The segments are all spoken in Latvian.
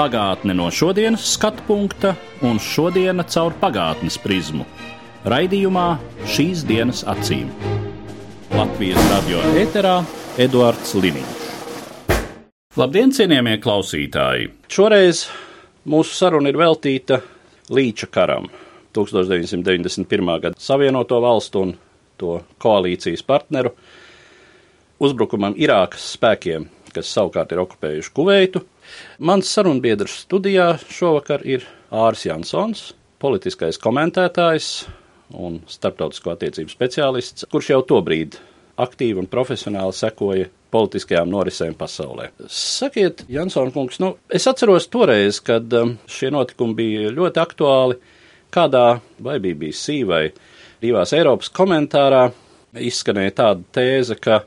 Pagātne no šodienas skatu punkta un šodienas caur pagātnes prizmu. Raidījumā šīs dienas acīm. Latvijas radio eterā Eduards Liniņš. Labdien, cienījamie klausītāji! Šoreiz mūsu saruna ir veltīta Līča karam. 1991. gada Savienoto valstu un to koalīcijas partneru uzbrukumam Irākas spēkiem, kas savukārt ir okupējuši Kuveitu. Mans sarunbiedrs studijā šovakar ir Ārs Jansons, politiskais komentētājs un starptautisko attiecību speciālists, kurš jau tobrīd aktīvi un profesionāli sekoja politiskajām norisēm pasaulē. Sakiet, Jansons kungs, nu, es atceros toreiz, kad um, šie notikumi bija ļoti aktuāli, kādā vai BBC vai divās Eiropas komentārā izskanēja tāda tēze, ka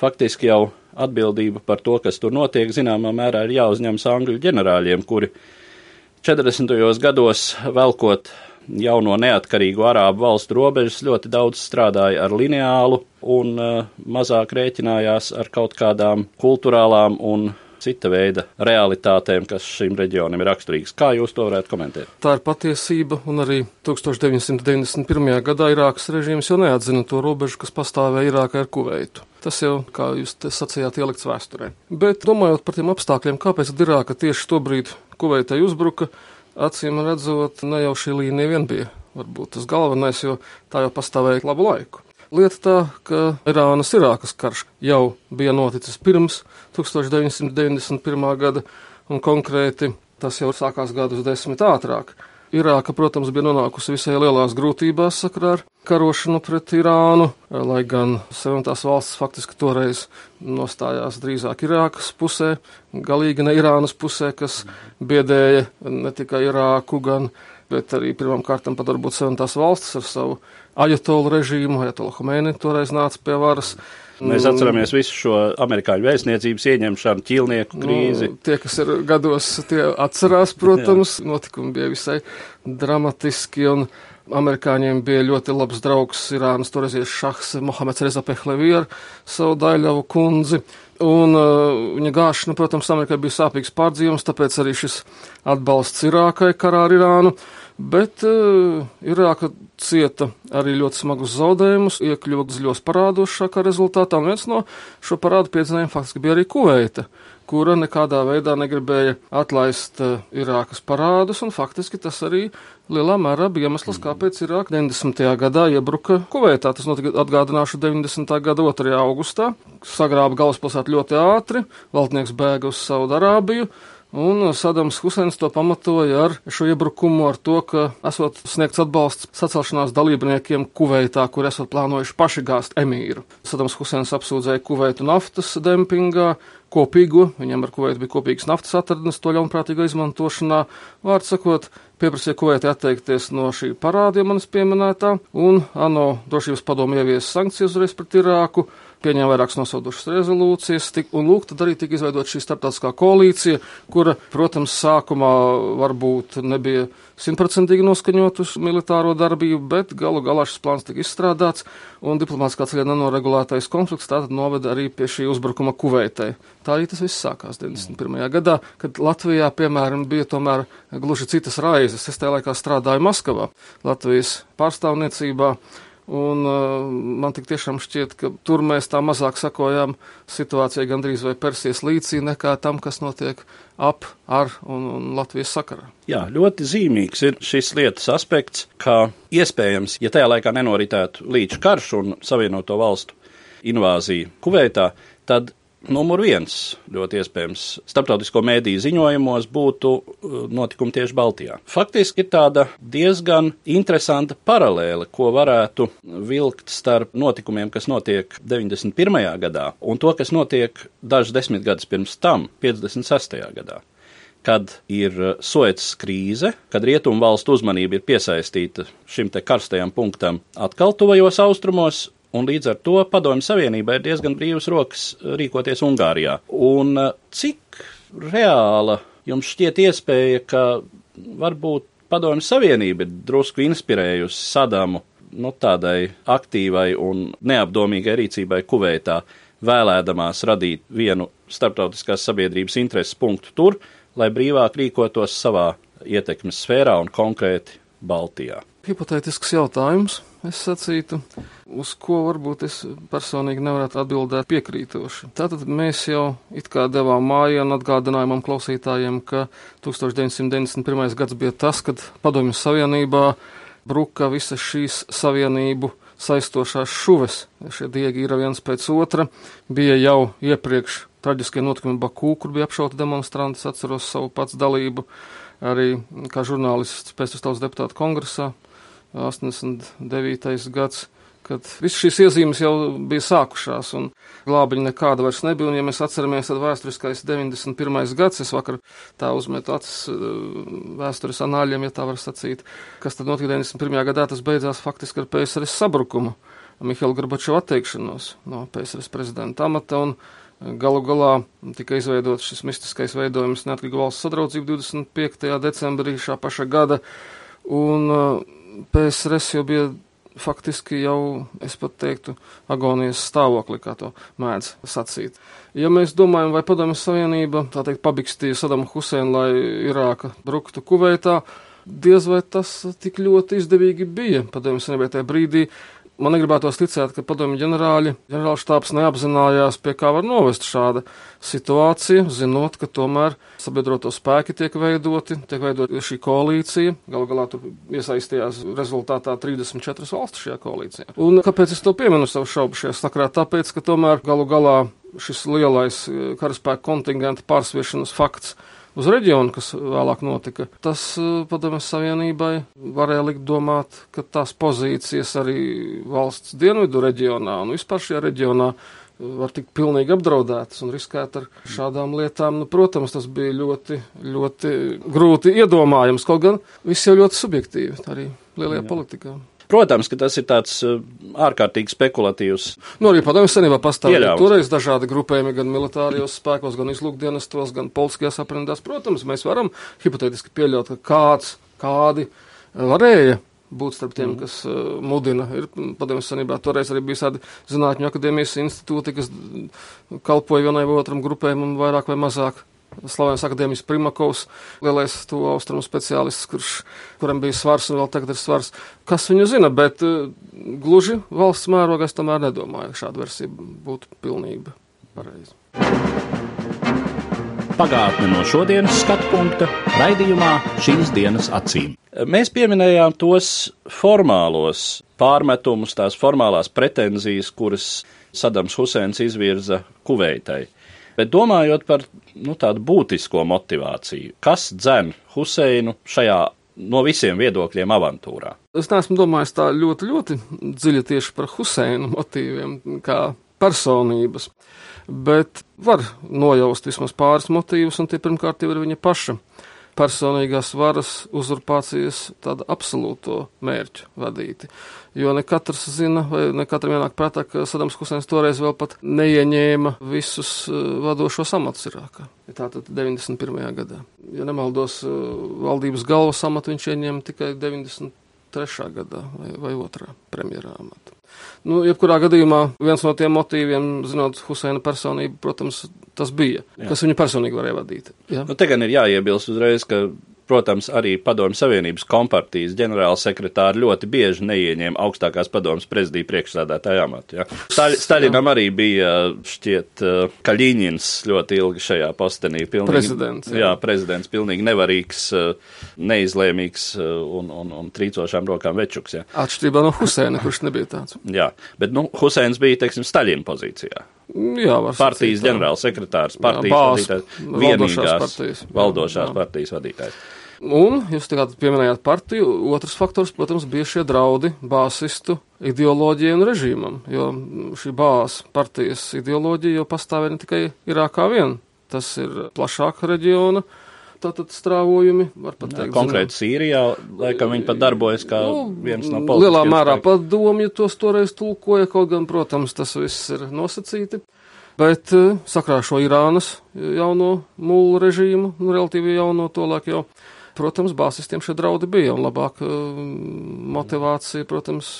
faktiski jau atbildība par to, kas tur notiek, zināmā mērā ir jāuzņemas angļu ģenerāļiem, kuri 40. gados velkot jauno neatkarīgo arābu valstu robežas ļoti daudz strādāja ar lineālu un uh, mazāk rēķinājās ar kaut kādām kultūrālām un cita veida realitātēm, kas šim reģionam ir raksturīgas. Kā jūs to varētu komentēt? Tā ir patiesība, un arī 1991. gadā Irākas režīms jau neatzina to robežu, kas pastāvēja Irākai ar Kuveitu. Tas jau, kā jūs sacījāt, ielikts vēsturē. Bet domājot par tiem apstākļiem, kāpēc Irāka tieši tobrīd Kuveitai uzbruka, acīm redzot, ne jau šī līnija vien bija varbūt tas galvenais, jo tā jau pastāvēja labu laiku. Lieta tā, ka Irānas Irākas karš jau bija noticis pirms 1991. gada, un konkrēti tas jau sākās gadus desmit ātrāk. Irāka, protams, bija nonākusi visai lielās grūtībās sakarā ar karošanu pret Irānu, lai gan Savienotās valsts faktiski toreiz nostājās drīzāk Irākas pusē, galīgi ne Irānas pusē, kas biedēja ne tikai Irāku, gan, bet arī pirmām kārtām pat varbūt Savienotās valstis ar savu ajatolu režīmu, ajatola Homēni toreiz nāca pie varas. Mēs atceramies visu šo amerikāņu vēstniecības ieņemšanu, ķīlnieku krīzi. Nu, tie, kas ir gados, tie atcerās, protams, notikumi bija visai dramatiski un amerikāņiem bija ļoti labs draugs Irānas toreizies šahs Mohameds Reza Pehlevi ar savu daļavu kundzi. Un uh, viņa gāšana, protams, Amerikai bija sāpīgs pārdzīvums, tāpēc arī šis atbalsts Irākai karā ar Irānu. Bet uh, Irāka cieta arī ļoti smagus zaudējumus, iekļuva dziļos parādos šākā rezultātā, un viens no šo parādu piedzīvojumiem faktiski bija arī Kuveita, kura nekādā veidā negribēja atlaist uh, Irākas parādus, un faktiski tas arī lielā mērā bija iemesls, kāpēc Irāka 90. gadā iebruka Kuveitā. Tas notika atgādināšu 90. gada 2. augustā, sagrāba galvaspilsētu ļoti ātri, valdnieks bēga uz Saudarābiju. Un Sadams Husēns to pamatoja ar šo iebrukumu, ar to, ka esot sniegts atbalsts sacelšanās dalībniekiem Kuveitā, kur esot plānojuši paši gāzt emīru. Sadams Husēns apsūdzēja Kuveitu naftas dempingā, kopīgu, viņam ar Kuveitu bija kopīgas naftas atradnes to ļaunprātīgā izmantošanā, vārds sakot, pieprasīja Kuveitai atteikties no šī parāda, ja manis pieminētā, un ANO drošības padomu ievies sankcijas uzreiz pret Irāku pieņēma vairākas nosaudušas rezolūcijas, tik, un lūk, tad arī tika izveidot šī starptautiskā koalīcija, kura, protams, sākumā varbūt nebija simtprocentīgi noskaņot uz militāro darbību, bet galu galā šis plāns tika izstrādāts, un diplomātiskā ceļā nenoregulētais konflikts tātad noveda arī pie šī uzbrukuma Kuveitai. Tā arī tas viss sākās 91. gadā, kad Latvijā, piemēram, bija tomēr gluži citas raizes. Es tajā laikā strādāju Maskavā, Latvijas pārstāvniecībā. Un uh, man tik tiešām šķiet, ka tur mēs tā mazāk sakojām situācijai gandrīz vai Persijas līcī nekā tam, kas notiek ap, ar un, un Latvijas sakarā. Jā, ļoti zīmīgs ir šis lietas aspekts, ka iespējams, ja tajā laikā nenoritētu līdz karš un savienoto valstu invāzija Kuveitā, tad numur viens ļoti iespējams starptautisko mēdīju ziņojumos būtu uh, notikumi tieši Baltijā. Faktiski ir tāda diezgan interesanta paralēle, ko varētu vilkt starp notikumiem, kas notiek 91. gadā un to, kas notiek dažus desmit gadus pirms tam, 56. gadā kad ir Suecas krīze, kad rietumu valstu uzmanība ir piesaistīta šim te karstajam punktam atkal tuvajos austrumos, un līdz ar to Padomju Savienībai ir diezgan brīvas rokas rīkoties Ungārijā. Un cik reāla jums šķiet iespēja, ka varbūt Padomju Savienība ir drusku inspirējusi Sadamu nu, tādai aktīvai un neapdomīgai rīcībai Kuveitā, vēlēdamās radīt vienu starptautiskās sabiedrības intereses punktu tur, lai brīvāk rīkotos savā ietekmes sfērā un konkrēti Baltijā. Hipotētisks jautājums, es sacītu, uz ko varbūt es personīgi nevarētu atbildēt piekrītoši. Tātad mēs jau it kā devām māju un atgādinājumam klausītājiem, ka 1991. gads bija tas, kad Padomju Savienībā bruka visas šīs savienību saistošās šuves. Šie diegi ir viens pēc otra. Bija jau iepriekš traģiskie notikumi Bakū, kur bija apšauti demonstranti. Atceros savu pats dalību arī kā žurnālists pēc tautas deputāta kongresā 89. gads kad visas šīs iezīmes jau bija sākušās un glābiņa nekāda vairs nebija. Un, ja mēs atceramies, tad vēsturiskais 91. gads, es vakar tā uzmetu acis eh, vēstures anāļiem, ja tā var sacīt, kas tad notika 91. gadā, tas beidzās faktiski ar PSRS sabrukumu, Mihaila Gorbačova atteikšanos no PSRS prezidenta amata Galu galā tika izveidots šis mistiskais veidojums Neatkarīga valsts sadraudzība 25. decembrī šā paša gada, un eh, PSRS jau bija faktiski jau, es pat teiktu, agonijas stāvokli, kā to mēdz sacīt. Ja mēs domājam, vai Padomju Savienība, tā teikt, pabikstīja Sadamu Huseinu, lai Irāka bruktu Kuveitā, diez vai tas tik ļoti izdevīgi bija Padomju Savienībai tajā brīdī, Man negribētos ticēt, ka padomju ģenerāļi, ģenerālštāps neapzinājās, pie kā var novest šāda situācija, zinot, ka tomēr sabiedroto spēki tiek veidoti, tiek veidota šī koalīcija. Galu galā tur iesaistījās rezultātā 34 valsts šajā koalīcijā. Un kāpēc es to pieminu savu šaubu šajā sakrā? Tāpēc, ka tomēr galu galā šis lielais eh, karaspēka kontingenta pārsviešanas fakts uz reģionu, kas vēlāk notika, tas eh, padomjas Savienībai varēja likt domāt, ka tās pozīcijas arī valsts dienvidu reģionā un vispār šajā reģionā eh, var tikt pilnīgi apdraudētas un riskēt ar šādām lietām. Nu, protams, tas bija ļoti, ļoti grūti iedomājams, kaut gan viss jau ļoti subjektīvi arī lielajā Jā. politikā. Protams, ka tas ir tāds uh, ārkārtīgi spekulatīvs. Nu, arī padomju senībā pastāvēja toreiz dažādi grupējumi gan militārijos spēkos, gan izlūkdienestos, gan politiskajās aprindās. Protams, mēs varam hipotētiski pieļaut, ka kāds, kādi varēja būt starp tiem, mm. kas uh, mudina. Ir padomju senībā toreiz arī bija tādi zinātņu akadēmijas institūti, kas kalpoja vienai vai otram grupējumam vairāk vai mazāk Slavens akadēmis Primakovs, lielais to austrumu speciālists, kurš, kuram bija svars un vēl tagad ir svars. Kas viņu zina, bet uh, gluži valsts mērogā es tomēr nedomāju, ka šāda versija būtu pilnība pareiza. Pagātne no šodienas skatu punkta raidījumā šīs dienas acīm. Mēs pieminējām tos formālos pārmetumus, tās formālās pretenzijas, kuras Sadams Huseins izvirza Kuveitai. Bet domājot par nu, tādu būtisko motivāciju, kas dzen Huseinu šajā no visiem viedokļiem avantūrā? Es neesmu domājis tā ļoti, ļoti dziļi tieši par Huseinu motīviem, kā personības, bet var nojaust vismaz pāris motīvus, un tie pirmkārt jau ir viņa paša personīgās varas uzurpācijas tādu absolūto mērķu vadīti. Jo ne katrs zina, vai ne katram ienāk prātā, ka Sadams Husēns toreiz vēl pat neieņēma visus uh, vadošos amatus Irākā. Tātad 91. gadā. Ja nemaldos, uh, valdības galvas amatu viņš ieņēma tikai 93. gadā vai, vai otrā premjerā amata. Nu, jebkurā gadījumā viens no tiem motīviem, zinot Huseina personību, protams, tas bija, Jā. kas viņu personīgi varēja vadīt. Ja? Nu, te gan ir jāiebilst uzreiz, ka protams, arī Padomju Savienības kompartijas ģenerālsekretāri ļoti bieži neieņēma augstākās padomas prezidija priekšsādātāja amatu. Ja. Staļ, Staļinam arī bija šķiet Kaļiņins ļoti ilgi šajā postenī. Pilnīgi, prezidents. Jā. jā, prezidents pilnīgi nevarīgs, neizlēmīgs un, un, un trīcošām rokām večuks. Ja. Atšķirībā no Huseina, kurš nebija tāds. Jā, bet nu, Huseins bija, teiksim, Staļina pozīcijā. Jā, partijas ģenerālsekretārs, partijas jā, vadītājs, vienīgās partijas, valdošās jā. partijas vadītājs. Un jūs tagad pieminējāt partiju. Otrs faktors, protams, bija šie draudi bāsistu ideoloģijai un režīmam, jo šī bāzes partijas ideoloģija jau pastāvēja ne tikai Irākā vien. Tas ir plašāka reģiona tātad strāvojumi, teikt. Konkrēti Sīrijā, laikam viņi pat darbojas kā viens no Nu, Lielā politiskiem mērā padomju tos toreiz tulkoja, kaut gan, protams, tas viss ir nosacīti. Bet eh, sakrā šo Irānas jauno mūlu režīmu, nu, relatīvi jauno tolāk jau, protams, bāzistiem šie draudi bija, un labāk eh, motivācija, protams,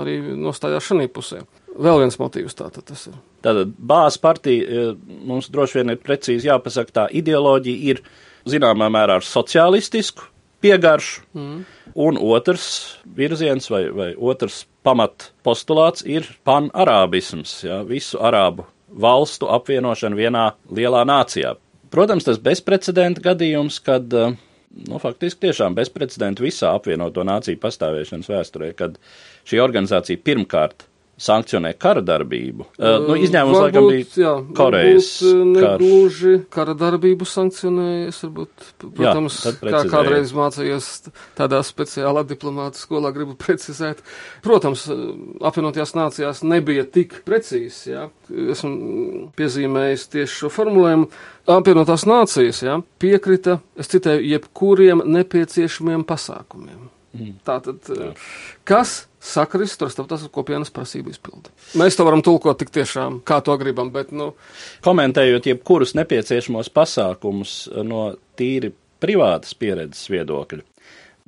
arī nostājās šī pusē. Vēl viens motīvs tātad tas ir. Tātad bāzes partija eh, mums droši vien ir precīzi jāpasaka, tā ideoloģija ir zināmā mērā ar sociālistisku piegaršu, mm. un otrs virziens vai, vai otrs pamat postulāts ir panarābisms, ja, visu arābu valstu apvienošana vienā lielā nācijā. Protams, tas bezprecedenta gadījums, kad eh, nu, faktiski tiešām bezprecedenta visā apvienoto nāciju pastāvēšanas vēsturē, kad šī organizācija pirmkārt sankcionē kara darbību. Uh, nu, izņēmums, laikam, bija jā, Korejas varbūt, karš. negluži kara darbību sankcionējas, varbūt, protams, tad kā kādreiz mācījies tādā speciālā diplomāta skolā, gribu precizēt. Protams, apvienotajās nācijās nebija tik precīzi, jā. Esmu piezīmējis tieši šo formulējumu. Apvienotās nācijas, jā, piekrita, es citēju, jebkuriem nepieciešamiem pasākumiem. Mm. Tātad, kas sakristu ar starptautiskās kopienas prasību izpildu? Mēs to varam tulkot tik tiešām, kā to gribam, bet, nu, komentējot jebkurus nepieciešamos pasākumus no tīri privātas pieredzes viedokļa.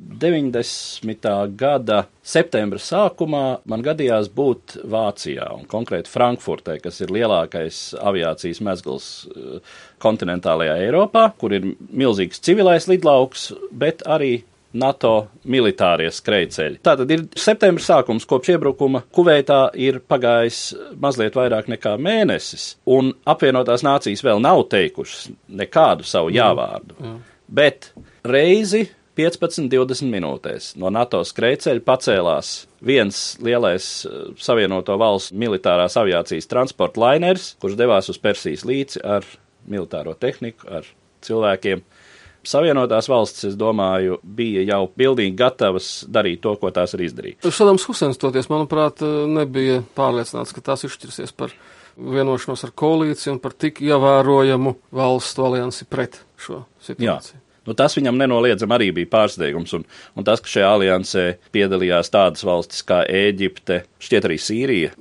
90. gada septembra sākumā man gadījās būt Vācijā, un konkrēti Frankfurtē, kas ir lielākais aviācijas mezgls eh, kontinentālajā Eiropā, kur ir milzīgs civilais lidlauks, bet arī NATO militārie skrejceļi. Tātad ir septembris sākums, kopš iebrukuma Kuveitā ir pagājis mazliet vairāk nekā mēnesis, un apvienotās nācijas vēl nav teikušas nekādu savu jāvārdu. Jā. Bet reizi 15-20 minūtēs no NATO skrejceļa pacēlās viens lielais eh, Savienoto valstu militārās aviācijas transporta lainers, kurš devās uz Persijas līci ar militāro tehniku, ar cilvēkiem. Savienotās valstis, es domāju, bija jau pilnīgi gatavas darīt to, ko tās ir izdarījušas. Sadams Husens toties, manuprāt, nebija pārliecināts, ka tās izšķirsies par vienošanos ar koalīciju un par tik ievērojamu valstu aliansi pret šo situāciju. Jā. Nu, tas viņam nenoliedzami arī bija pārsteigums. Un, un tas, ka šajā aliansē piedalījās tādas valstis kā Ēģipte, šķiet arī Sīrija.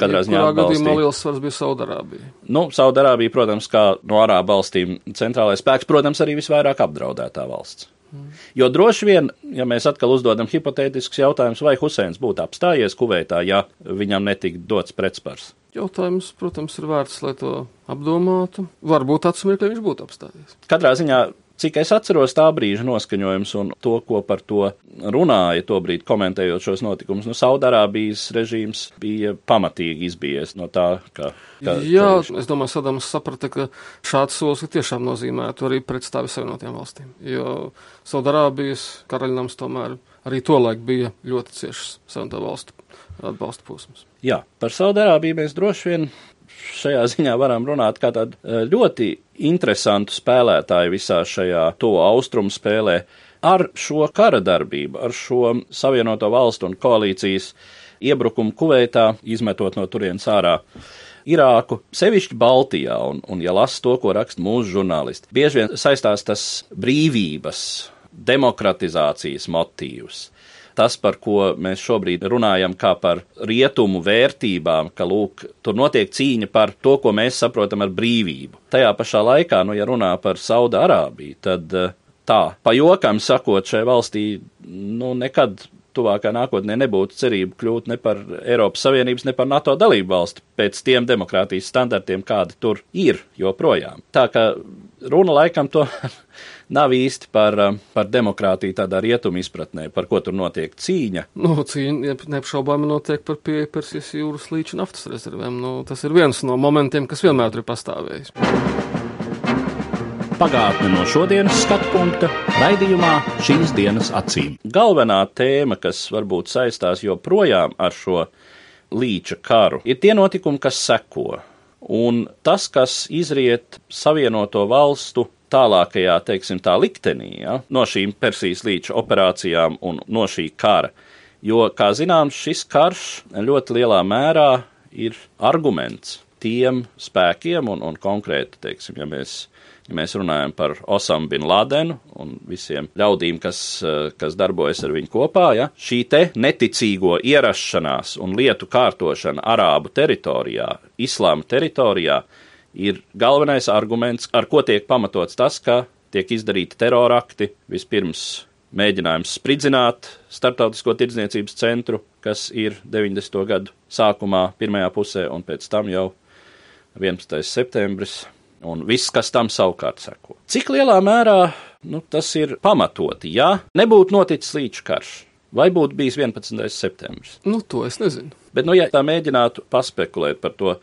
Katrā ziņā gadījumā liels svars bija Saudarābija. Nu, Saudarābija, protams, kā no Arābu valstīm centrālais spēks, protams, arī visvairāk apdraudētā valsts. Mm. Jo droši vien, ja mēs atkal uzdodam hipotētiskus jautājumus, vai Huseins būtu apstājies Kuveitā, ja viņam netika dots pretspars. Jautājums, protams, ir vērts, lai to apdomātu. Varbūt atsmirkļi viņš būtu apstājies. Katrā ziņā Cik es atceros tā brīža noskaņojums un to, ko par to runāja to brīdi komentējot šos notikumus, nu, Saudārābijas režīms bija pamatīgi izbijies no tā, ka. ka Jā, ka... es domāju, Sadams saprata, ka šāds solis tiešām nozīmētu arī pretstāvi savienotiem valstīm, jo Saudārābijas karaļnams tomēr arī tolaik bija ļoti ciešs savienoto valstu atbalsta posms. Jā, par Saudārābiju mēs droši vien šajā ziņā varam runāt kā tādu ļoti interesantu spēlētāju visā šajā to austrumu spēlē. Ar šo kara darbību, ar šo savienoto valstu un koalīcijas iebrukumu Kuveitā, izmetot no turienes ārā Irāku, sevišķi Baltijā, un, un ja lasa to, ko raksta mūsu žurnālisti, bieži vien saistās tas brīvības, demokratizācijas motīvs tas, par ko mēs šobrīd runājam, kā par rietumu vērtībām, ka lūk, tur notiek cīņa par to, ko mēs saprotam ar brīvību. Tajā pašā laikā, nu, ja runā par Saudārābiju, tad tā, pa jokam sakot, šai valstī, nu, nekad tuvākā nākotnē nebūtu cerību kļūt ne par Eiropas Savienības, ne par NATO dalību valsti pēc tiem demokrātijas standartiem, kādi tur ir joprojām. Tā kā runa laikam to nav īsti par, par demokrātiju tādā rietumu izpratnē, par ko tur notiek cīņa. Nu, cīņa neapšaubāmi notiek par pieeja Persijas jūras līča naftas rezervēm. Nu, tas ir viens no momentiem, kas vienmēr tur ir pastāvējis. Pagātne no šodienas skatu punkta raidījumā šīs dienas acīm. Galvenā tēma, kas varbūt saistās joprojām ar šo līča karu, ir tie notikumi, kas seko. Un tas, kas izriet Savienoto valstu tālākajā, teiksim, tā liktenī, ja, no šīm Persijas līča operācijām un no šī kara. Jo, kā zināms, šis karš ļoti lielā mērā ir arguments tiem spēkiem un, un konkrēti, teiksim, ja mēs Ja mēs runājam par Osamu Bin Ladenu un visiem ļaudīm, kas, kas darbojas ar viņu kopā, ja, šī te neticīgo ierašanās un lietu kārtošana Arābu teritorijā, Islāma teritorijā, ir galvenais arguments, ar ko tiek pamatots tas, ka tiek izdarīti terorakti vispirms mēģinājums spridzināt starptautisko tirdzniecības centru, kas ir 90. gadu sākumā, pirmajā pusē, un pēc tam jau 11. septembris, un viss, kas tam savukārt seko. Cik lielā mērā nu, tas ir pamatoti, ja nebūtu noticis līdz karš? Vai būtu bijis 11. septembris? Nu, to es nezinu. Bet, nu, ja tā mēģinātu paspekulēt par to,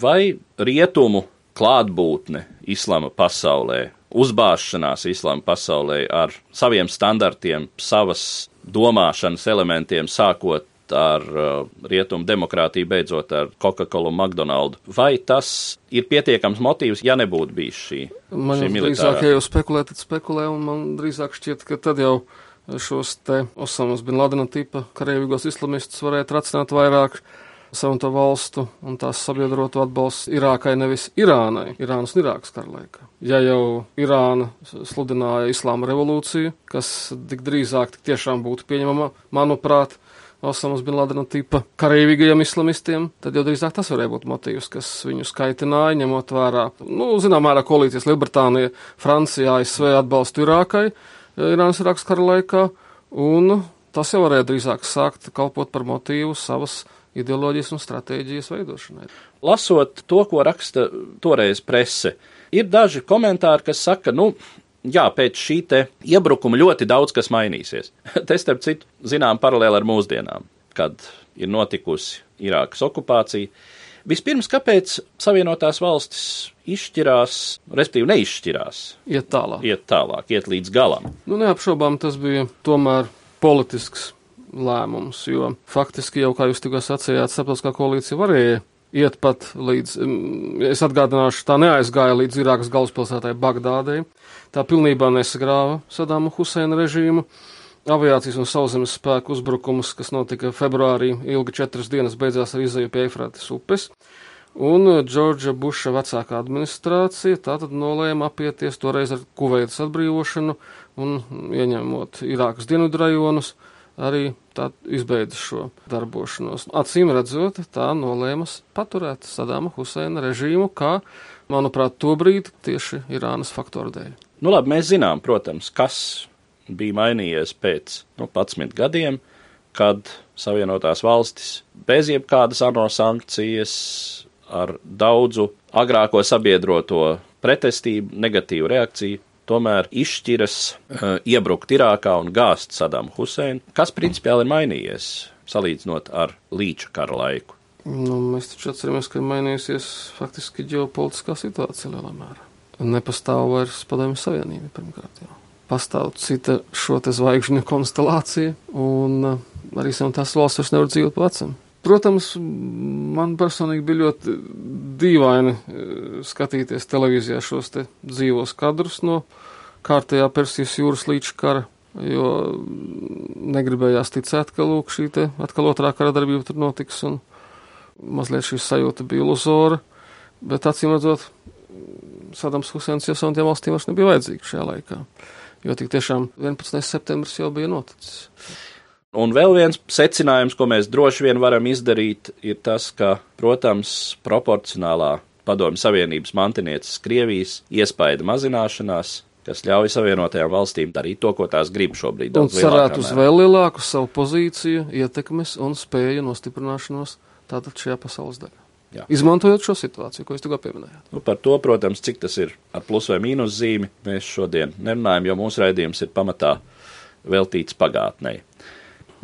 vai rietumu klātbūtne islama pasaulē uzbāzšanās islāma pasaulē ar saviem standartiem, savas domāšanas elementiem, sākot ar uh, rietumu demokrātiju, beidzot ar Coca-Cola un McDonald's. Vai tas ir pietiekams motīvs, ja nebūtu bijis šī, man šī drīzāk, ja jau spekulē, tad spekulē, un man drīzāk šķiet, ka tad jau šos te Osamas bin Ladena tipa karavīgos islamistus varētu racināt vairāk savu to valstu un tās sabiedroto atbalstu Irākai, nevis Irānai, Irānas un Irākas kara laikā. Ja jau Irāna sludināja islāma revolūciju, kas tik drīzāk tik tiešām būtu pieņemama, manuprāt, Osamas bin Ladena tipa karavīgajiem islamistiem, tad jau drīzāk tas varēja būt motīvs, kas viņu skaitināja, ņemot vērā, nu, zinām, mērā koalīcijas Lielbritānija, Francija, ASV atbalstu Irākai, Irānas Irākas kara laikā, un tas jau varēja drīzāk sākt kalpot par motīvu savas ideoloģijas un stratēģijas veidošanai. Lasot to, ko raksta toreiz prese, ir daži komentāri, kas saka, nu, jā, pēc šī iebrukuma ļoti daudz kas mainīsies. Te starp citu, zinām, paralēli ar mūsdienām, kad ir notikusi Irākas okupācija. Vispirms, kāpēc Savienotās valstis izšķirās, respektīvi neizšķirās? Iet tālāk. Iet tālāk, iet līdz galam. Nu, neapšaubām tas bija tomēr politisks lēmums, jo faktiski jau, kā jūs tikko sacījāt, starptautiskā koalīcija varēja iet pat līdz, es atgādināšu, tā neaizgāja līdz Irākas galvaspilsētai Bagdādei, tā pilnībā nesagrāva Sadāmu Huseina režīmu. Aviācijas un sauszemes spēku uzbrukums, kas notika februārī, ilgi četras dienas beidzās ar izēju pie Eifrates upes. Un Džordža Buša vecākā administrācija tātad nolēma apieties toreiz ar Kuveitas atbrīvošanu un ieņemot Irākas dienvidu rajonus, arī tā izbeidza šo darbošanos. Acīm redzot, tā nolēmas paturēt Sadama Huseina režīmu, kā, manuprāt, to brīdi tieši Irānas faktoru dēļ. Nu, labi, mēs zinām, protams, kas bija mainījies pēc nu, 11 gadiem, kad Savienotās valstis bez jebkādas ANO sankcijas, ar daudzu agrāko sabiedroto pretestību, negatīvu reakciju, tomēr izšķiras uh, iebrukt Irākā un gāzt Sadamu Huseinu. Kas principiāli ir mainījies salīdzinot ar līča kara laiku? Nu, mēs taču atceramies, ka ir mainījusies faktiski ģeopolitiskā situācija lielā mērā. Nepastāv vairs padomju savienība pirmkārt jau. Pastāv cita šo te zvaigžņu konstelācija, un uh, arī tās valsts vairs nevar dzīvot pa vecam. Protams, man personīgi bija ļoti dīvaini skatīties televīzijā šos te dzīvos kadrus no kārtējā Persijas jūras līča kara, jo negribējās ticēt, ka lūk šī te atkal otrā kara darbība tur notiks, un mazliet šī sajūta bija iluzora, bet acīm redzot, Sadams Husēns jau savām tiem valstīm vairs nebija vajadzīgs šajā laikā, jo tik tiešām 11. septembris jau bija noticis. Un vēl viens secinājums, ko mēs droši vien varam izdarīt, ir tas, ka, protams, proporcionālā padomju savienības mantinieces Krievijas iespaida mazināšanās, kas ļauj savienotajām valstīm darīt to, ko tās grib šobrīd. Un cerēt uz vēl lielāku savu pozīciju, ietekmes un spēju nostiprināšanos tātad šajā pasaules daļā. Jā. Izmantojot šo situāciju, ko jūs tikko pieminējāt. Nu, par to, protams, cik tas ir ar plus vai mīnus zīmi, mēs šodien nerunājam, jo mūsu raidījums ir pamatā veltīts pagātnei.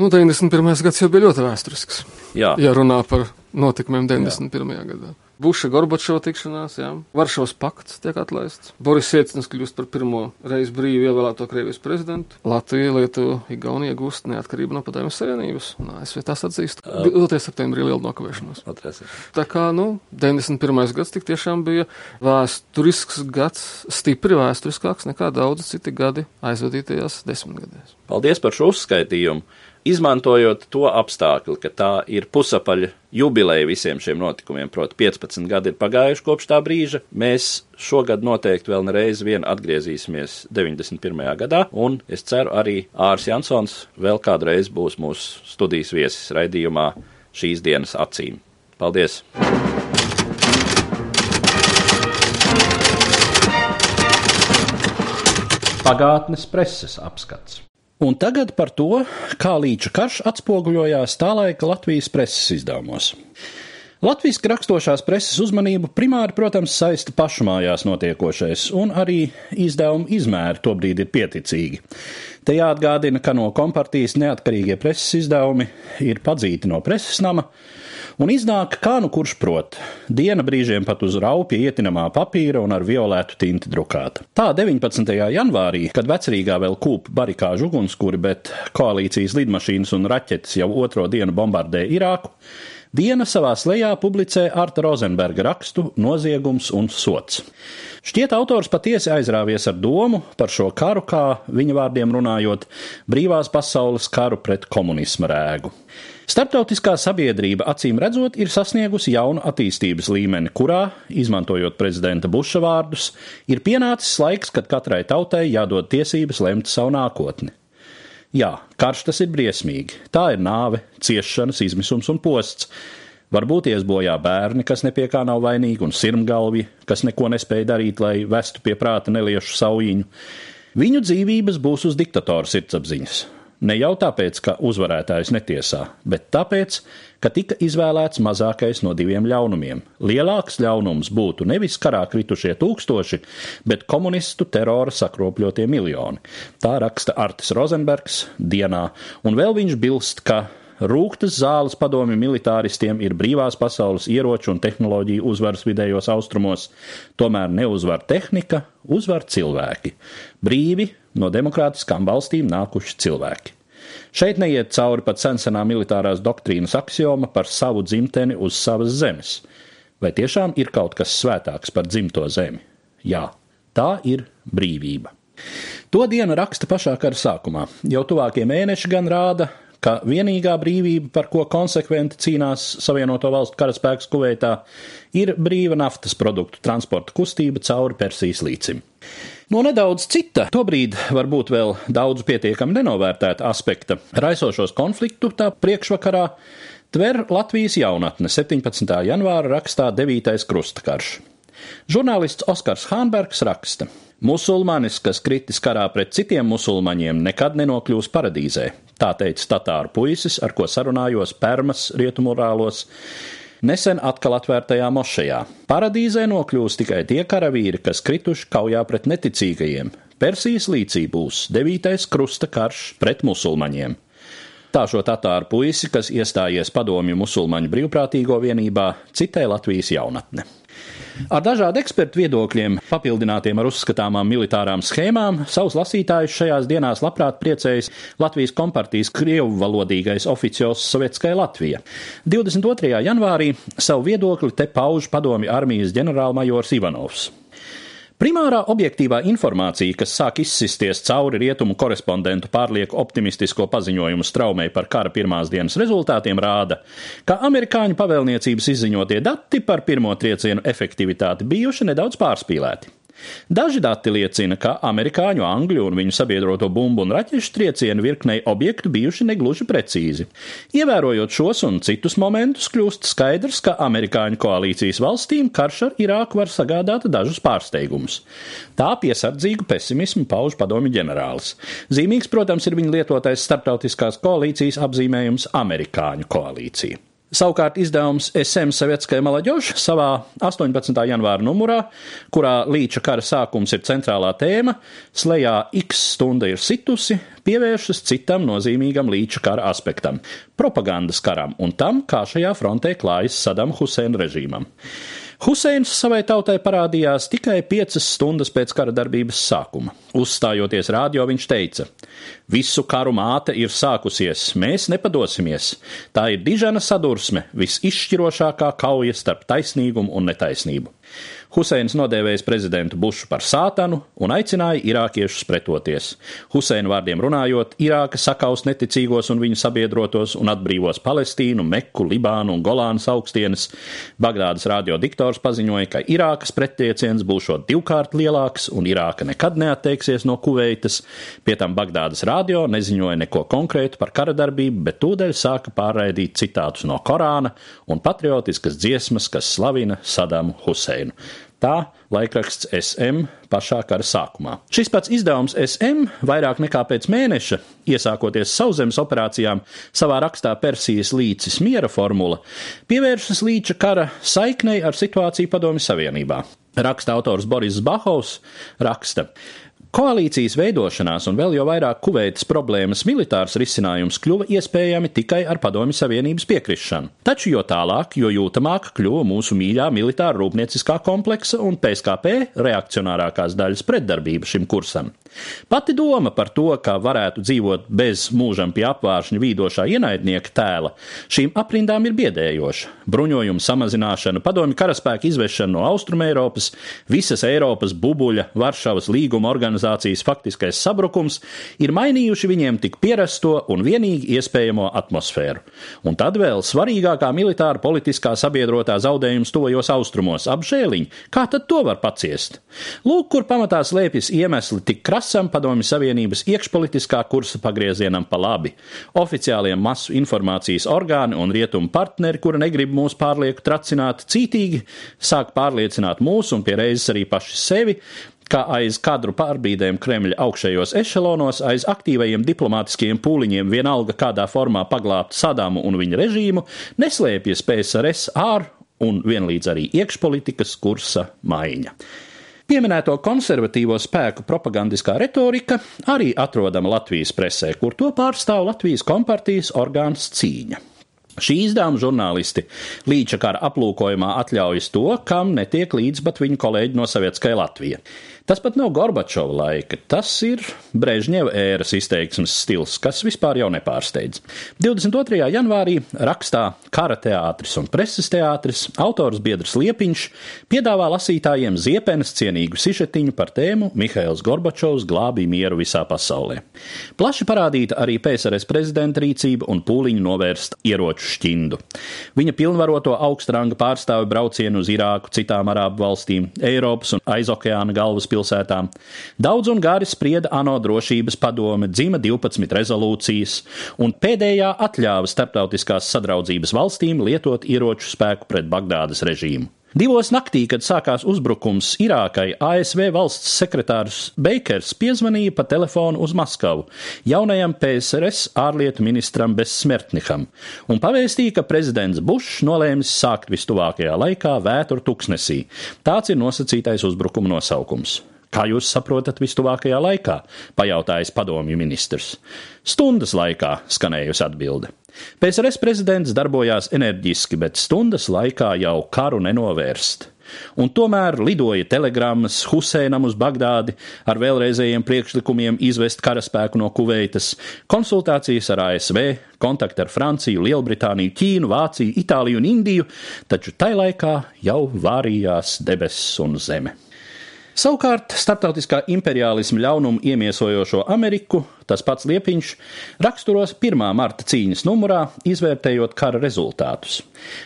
Nu, 91. gads jau bija ļoti vēsturisks. Jā. Ja runā par notikumiem 91. Jā. gadā. Buša Gorbačova tikšanās, jā. Varšavas pakts tiek atlaists. Boris Iecins kļūst par pirmo reizi brīvi ievēlēto Krievijas prezidentu. Latvija, Lietuva, Igaunija gūst neatkarību no padomjas savienības. Un ASV tās atzīst. 2. septembrī liela nokavēšanos. Tā kā, nu, 91. gads tik tiešām bija vēsturisks gads, stipri vēsturiskāks nekā daudzi citi gadi aizvadītajās desmitgadēs. Paldies par šo uzskaitījumu. Izmantojot to apstākļu, ka tā ir pusapaļa jubileja visiem šiem notikumiem, proti 15 gadi ir pagājuši kopš tā brīža, mēs šogad noteikti vēl nereiz vien atgriezīsimies 91. gadā, un es ceru arī Ārs Jansons vēl kādreiz būs mūsu studijas viesis raidījumā šīs dienas acīm. Paldies! Pagātnes preses apskats. Un tagad par to, kā līča karš atspoguļojās tā laika Latvijas preses izdevumos. Latvijas rakstošās preses uzmanību primāri, protams, saista pašmājās notiekošais, un arī izdevuma izmēri tobrīd ir pieticīgi. Te jāatgādina, ka no kompartijas neatkarīgie preses izdevumi ir padzīti no preses nama, Un iznāk, kā nu kurš prot, diena brīžiem pat uz raupja ietinamā papīra un ar violētu tinti drukāta. Tā 19. janvārī, kad vecrīgā vēl kūpa barikāžu ugunskuri, bet koalīcijas lidmašīnas un raķetes jau otro dienu bombardē Irāku, Diena savā lejā publicē Arta Rozenberga rakstu Noziegums un sots. Šķiet, autors patiesi aizrāvies ar domu par šo karu, kā viņa vārdiem runājot, brīvās pasaules karu pret komunisma rēgu. Starptautiskā sabiedrība acīm redzot ir sasniegusi jaunu attīstības līmeni, kurā, izmantojot prezidenta Buša vārdus, ir pienācis laiks, kad katrai tautai jādod tiesības lemt savu nākotni. Jā, karš tas ir briesmīgi. Tā ir nāve, ciešanas, izmisums un posts. Varbūt iesbojā bērni, kas nepie kā nav vainīgi, un sirmgalvi, kas neko nespēja darīt, lai vestu pie prāta neliešu saujiņu. Viņu dzīvības būs uz diktatora sirdsapziņas. Ne jau tāpēc, ka uzvarētājs netiesā, bet tāpēc, ka tika izvēlēts mazākais no diviem ļaunumiem. Lielāks ļaunums būtu nevis karā kritušie tūkstoši, bet komunistu terora sakropļotie miljoni. Tā raksta Artis Rozenbergs dienā, un vēl viņš bilst, ka Rūktas zāles padomi militāristiem ir brīvās pasaules ieroču un tehnoloģiju uzvaras vidējos austrumos, tomēr neuzvar tehnika, uzvar cilvēki. Brīvi no demokrātiskām valstīm nākuši cilvēki. Šeit neiet cauri pat sensenā militārās doktrīnas axioma par savu dzimteni uz savas zemes. Vai tiešām ir kaut kas svētāks par dzimto zemi? Jā, tā ir brīvība. To dienu raksta pašā kara sākumā. Jau tuvākie mēneši gan rāda, ka vienīgā brīvība, par ko konsekventi cīnās Savienoto Valstu karaspēks Kuveitā, ir brīva naftas produktu transporta kustība cauri Persijas līcim. No nedaudz cita, tobrīd varbūt vēl daudz pietiekami nenovērtēta aspekta raisošos konfliktu tā priekšvakarā tver Latvijas jaunatne 17. janvāra rakstā 9. krustakarš. Žurnālists Oskars Hānbergs raksta: Musulmanis, kas kritis karā pret citiem musulmaņiem, nekad nenokļūs paradīzē. Tā teica Tatāru puisis, ar ko sarunājos Permas rietumurālos. Nesen atkal atvērtajā mošajā. Paradīzē nokļūs tikai tie karavīri, kas krituši kaujā pret neticīgajiem. Persijas līcī būs devītais krusta karš pret musulmaņiem. Tā šo tatāru puisi, kas iestājies padomju musulmaņu brīvprātīgo vienībā, citē Latvijas jaunatne. Ar dažādu ekspertu viedokļiem, papildinātiem ar uzskatāmām militārām schēmām, savus lasītājus šajās dienās labprāt priecējas Latvijas kompartijas krievu valodīgais oficiāls Sovietskai Latvija. 22. janvārī savu viedokli te pauž padomju armijas ģenerālmajors Ivanovs. Primārā objektīvā informācija, kas sāk izsisties cauri rietumu korespondentu pārlieku optimistisko paziņojumu straumei par kara pirmās dienas rezultātiem, rāda, ka amerikāņu pavēlniecības izziņotie dati par pirmo triecienu efektivitāti bijuši nedaudz pārspīlēti. Daži dati liecina, ka amerikāņu, angļu un viņu sabiedroto bumbu un raķešu triecienu virknei objektu bijuši negluži precīzi. Ievērojot šos un citus momentus, kļūst skaidrs, ka amerikāņu koalīcijas valstīm karš ar Irāku var sagādāt dažus pārsteigumus. Tā piesardzīgu pesimismu pauž padomju ģenerālis. Zīmīgs, protams, ir viņa lietotais starptautiskās koalīcijas apzīmējums Amerikāņu koalīcija. Savukārt izdevums SM Sovietskajā Malaģoša savā 18. janvāra numurā, kurā līča kara sākums ir centrālā tēma, slēgā X stunda ir situsi, pievēršas citam nozīmīgam līča kara aspektam - propagandas karam un tam, kā šajā frontē klājas Sadam Huseina režīmam. Huseins savai tautai parādījās tikai piecas stundas pēc kara darbības sākuma. Uzstājoties rādio, viņš teica: Visu karu māte ir sākusies, mēs nepadosimies. Tā ir dižana sadursme, visizšķirošākā kauja starp taisnīgumu un netaisnību. Huseins nodēvējis prezidentu Bušu par sātanu un aicināja irākiešus pretoties. Huseina vārdiem runājot, Irāka sakaus neticīgos un viņu sabiedrotos un atbrīvos Palestīnu, Meku, Libānu un Golānas augstienes. Bagdādas radio diktors paziņoja, ka Irākas prettieciens būšot divkārt lielāks un Irāka nekad neatteiksies no Kuveitas. Pie tam Bagdādas radio neziņoja neko konkrētu par kara darbību, bet tūdaļ sāka pārraidīt citātus no Korāna un patriotiskas dziesmas, kas slavina Sadamu Huseinu. Tā laikraksts SM pašā kara sākumā. Šis pats izdevums SM vairāk nekā pēc mēneša, iesākoties sauszemes operācijām, savā rakstā Persijas līcis miera formula, pievēršas līča kara saiknei ar situāciju Padomju Savienībā. Raksta autors Boris Bahovs raksta. Koalīcijas veidošanās un vēl jau vairāk kuveitas problēmas militārs risinājums kļuva iespējami tikai ar Padomju Savienības piekrišanu. Taču jo tālāk, jo jūtamāk kļuva mūsu mīļā militāra rūpnieciskā kompleksa un PSKP reakcionārākās daļas pretdarbība šim kursam. Pati doma par to, ka varētu dzīvot bez mūžam pie apvāršņa vīdošā ienaidnieka tēla, šīm aprindām ir biedējoša. Bruņojumu samazināšana, padomju karaspēku izvešana no Austrumēropas, visas Eiropas bubuļa, Varšavas līguma organizācijas faktiskais sabrukums ir mainījuši viņiem tik pierasto un vienīgi iespējamo atmosfēru. Un tad vēl svarīgākā militāra politiskā sabiedrotā zaudējums tojos austrumos - apžēliņi. Kā tad to var paciest? Lūk, kur pamatā slēpjas iemesli tik krasi prasam Padomju Savienības iekšpolitiskā kursa pagriezienam pa labi. Oficiālie masu informācijas orgāni un rietumu partneri, kuri negrib mūs pārlieku tracināt, cītīgi sāk pārliecināt mūs un pie reizes arī paši sevi, ka aiz kadru pārbīdēm Kremļa augšējos ešelonos, aiz aktīvajiem diplomātiskiem pūliņiem vienalga kādā formā paglābt Sadamu un viņa režīmu, neslēpjas PSRS ār un vienlīdz arī iekšpolitikas kursa maiņa. Pieminēto konservatīvo spēku propagandiskā retorika arī atrodama Latvijas presē, kur to pārstāv Latvijas kompartijas orgāns cīņa. Šī izdevuma žurnālisti līdz kara aplūkojumā atļaujas to, kam netiek līdz pat viņu kolēģi no Savietskajā Latvijā. Tas pat nav Gorbačova laika, tas ir Brežņeva ēras izteiksmes stils, kas vispār jau nepārsteidz. 22. janvārī rakstā Kara teātris un preses teātris autors Biedrs Liepiņš piedāvā lasītājiem ziepenes cienīgu sižetiņu par tēmu Mihails Gorbačovs glābīja mieru visā pasaulē. Plaši parādīta arī PSRS prezidenta rīcība un pūliņu novērst ieroču šķindu. Viņa pilnvaroto augstranga pārstāvi braucienu uz Irāku, citām arābu valstīm, Eiropas un aizokeāna galvas galvaspilsētām. Daudz un gari sprieda ANO drošības padome, dzima 12 rezolūcijas, un pēdējā atļāva starptautiskās sadraudzības valstīm lietot ieroču spēku pret Bagdādas režīmu. Divos naktī, kad sākās uzbrukums Irākai, ASV valsts sekretārs Beikers piezvanīja pa telefonu uz Maskavu jaunajam PSRS ārlietu ministram Besmertniham un pavēstīja, ka prezidents Bušs nolēmis sākt vistuvākajā laikā vētru tuksnesī. Tāds ir nosacītais uzbrukuma nosaukums. Kā jūs saprotat, vistuvākajā laikā? pajautājis padomju ministrs. Stundas laikā skanējusi atbilde. PSRS prezidents darbojās enerģiski, bet stundas laikā jau karu nenovērst. Un tomēr lidoja telegrammas Huseinam uz Bagdādi ar vēlreizējiem priekšlikumiem izvest karaspēku no Kuveitas, konsultācijas ar ASV, kontakti ar Franciju, Lielbritāniju, Ķīnu, Vāciju, Itāliju un Indiju, taču tai laikā jau vārījās debesis un zeme. Savukārt starptautiskā imperiālisma ļaunumu iemiesojošo Ameriku tas pats Liepiņš raksturos 1. marta cīņas numurā, izvērtējot kara rezultātus.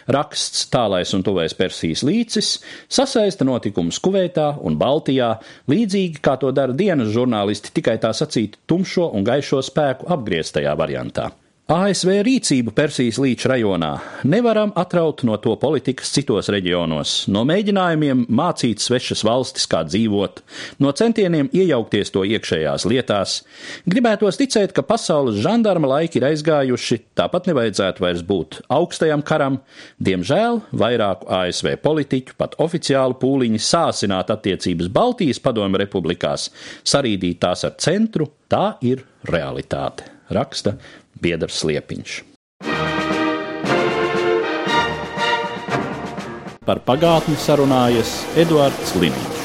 Raksts Tālais un Tuvais Persijas līcis sasaista notikumus Kuveitā un Baltijā, līdzīgi kā to dara dienas žurnālisti tikai tā sacīt tumšo un gaišo spēku apgrieztajā variantā. ASV rīcību Persijas līča rajonā. Nevaram atraut no to politikas citos reģionos, no mēģinājumiem mācīt svešas valstis, kā dzīvot, no centieniem iejaukties to iekšējās lietās. Gribētos ticēt, ka pasaules žandarma laiki ir aizgājuši, tāpat nevajadzētu vairs būt augstajam karam. Diemžēl vairāku ASV politiķu pat oficiālu pūliņi sāsināt attiecības Baltijas padomu republikās, sarīdīt tās ar centru, tā ir realitāte, raksta Biedrs Liepiņš. Par pagātni sarunājas Eduards Līniju.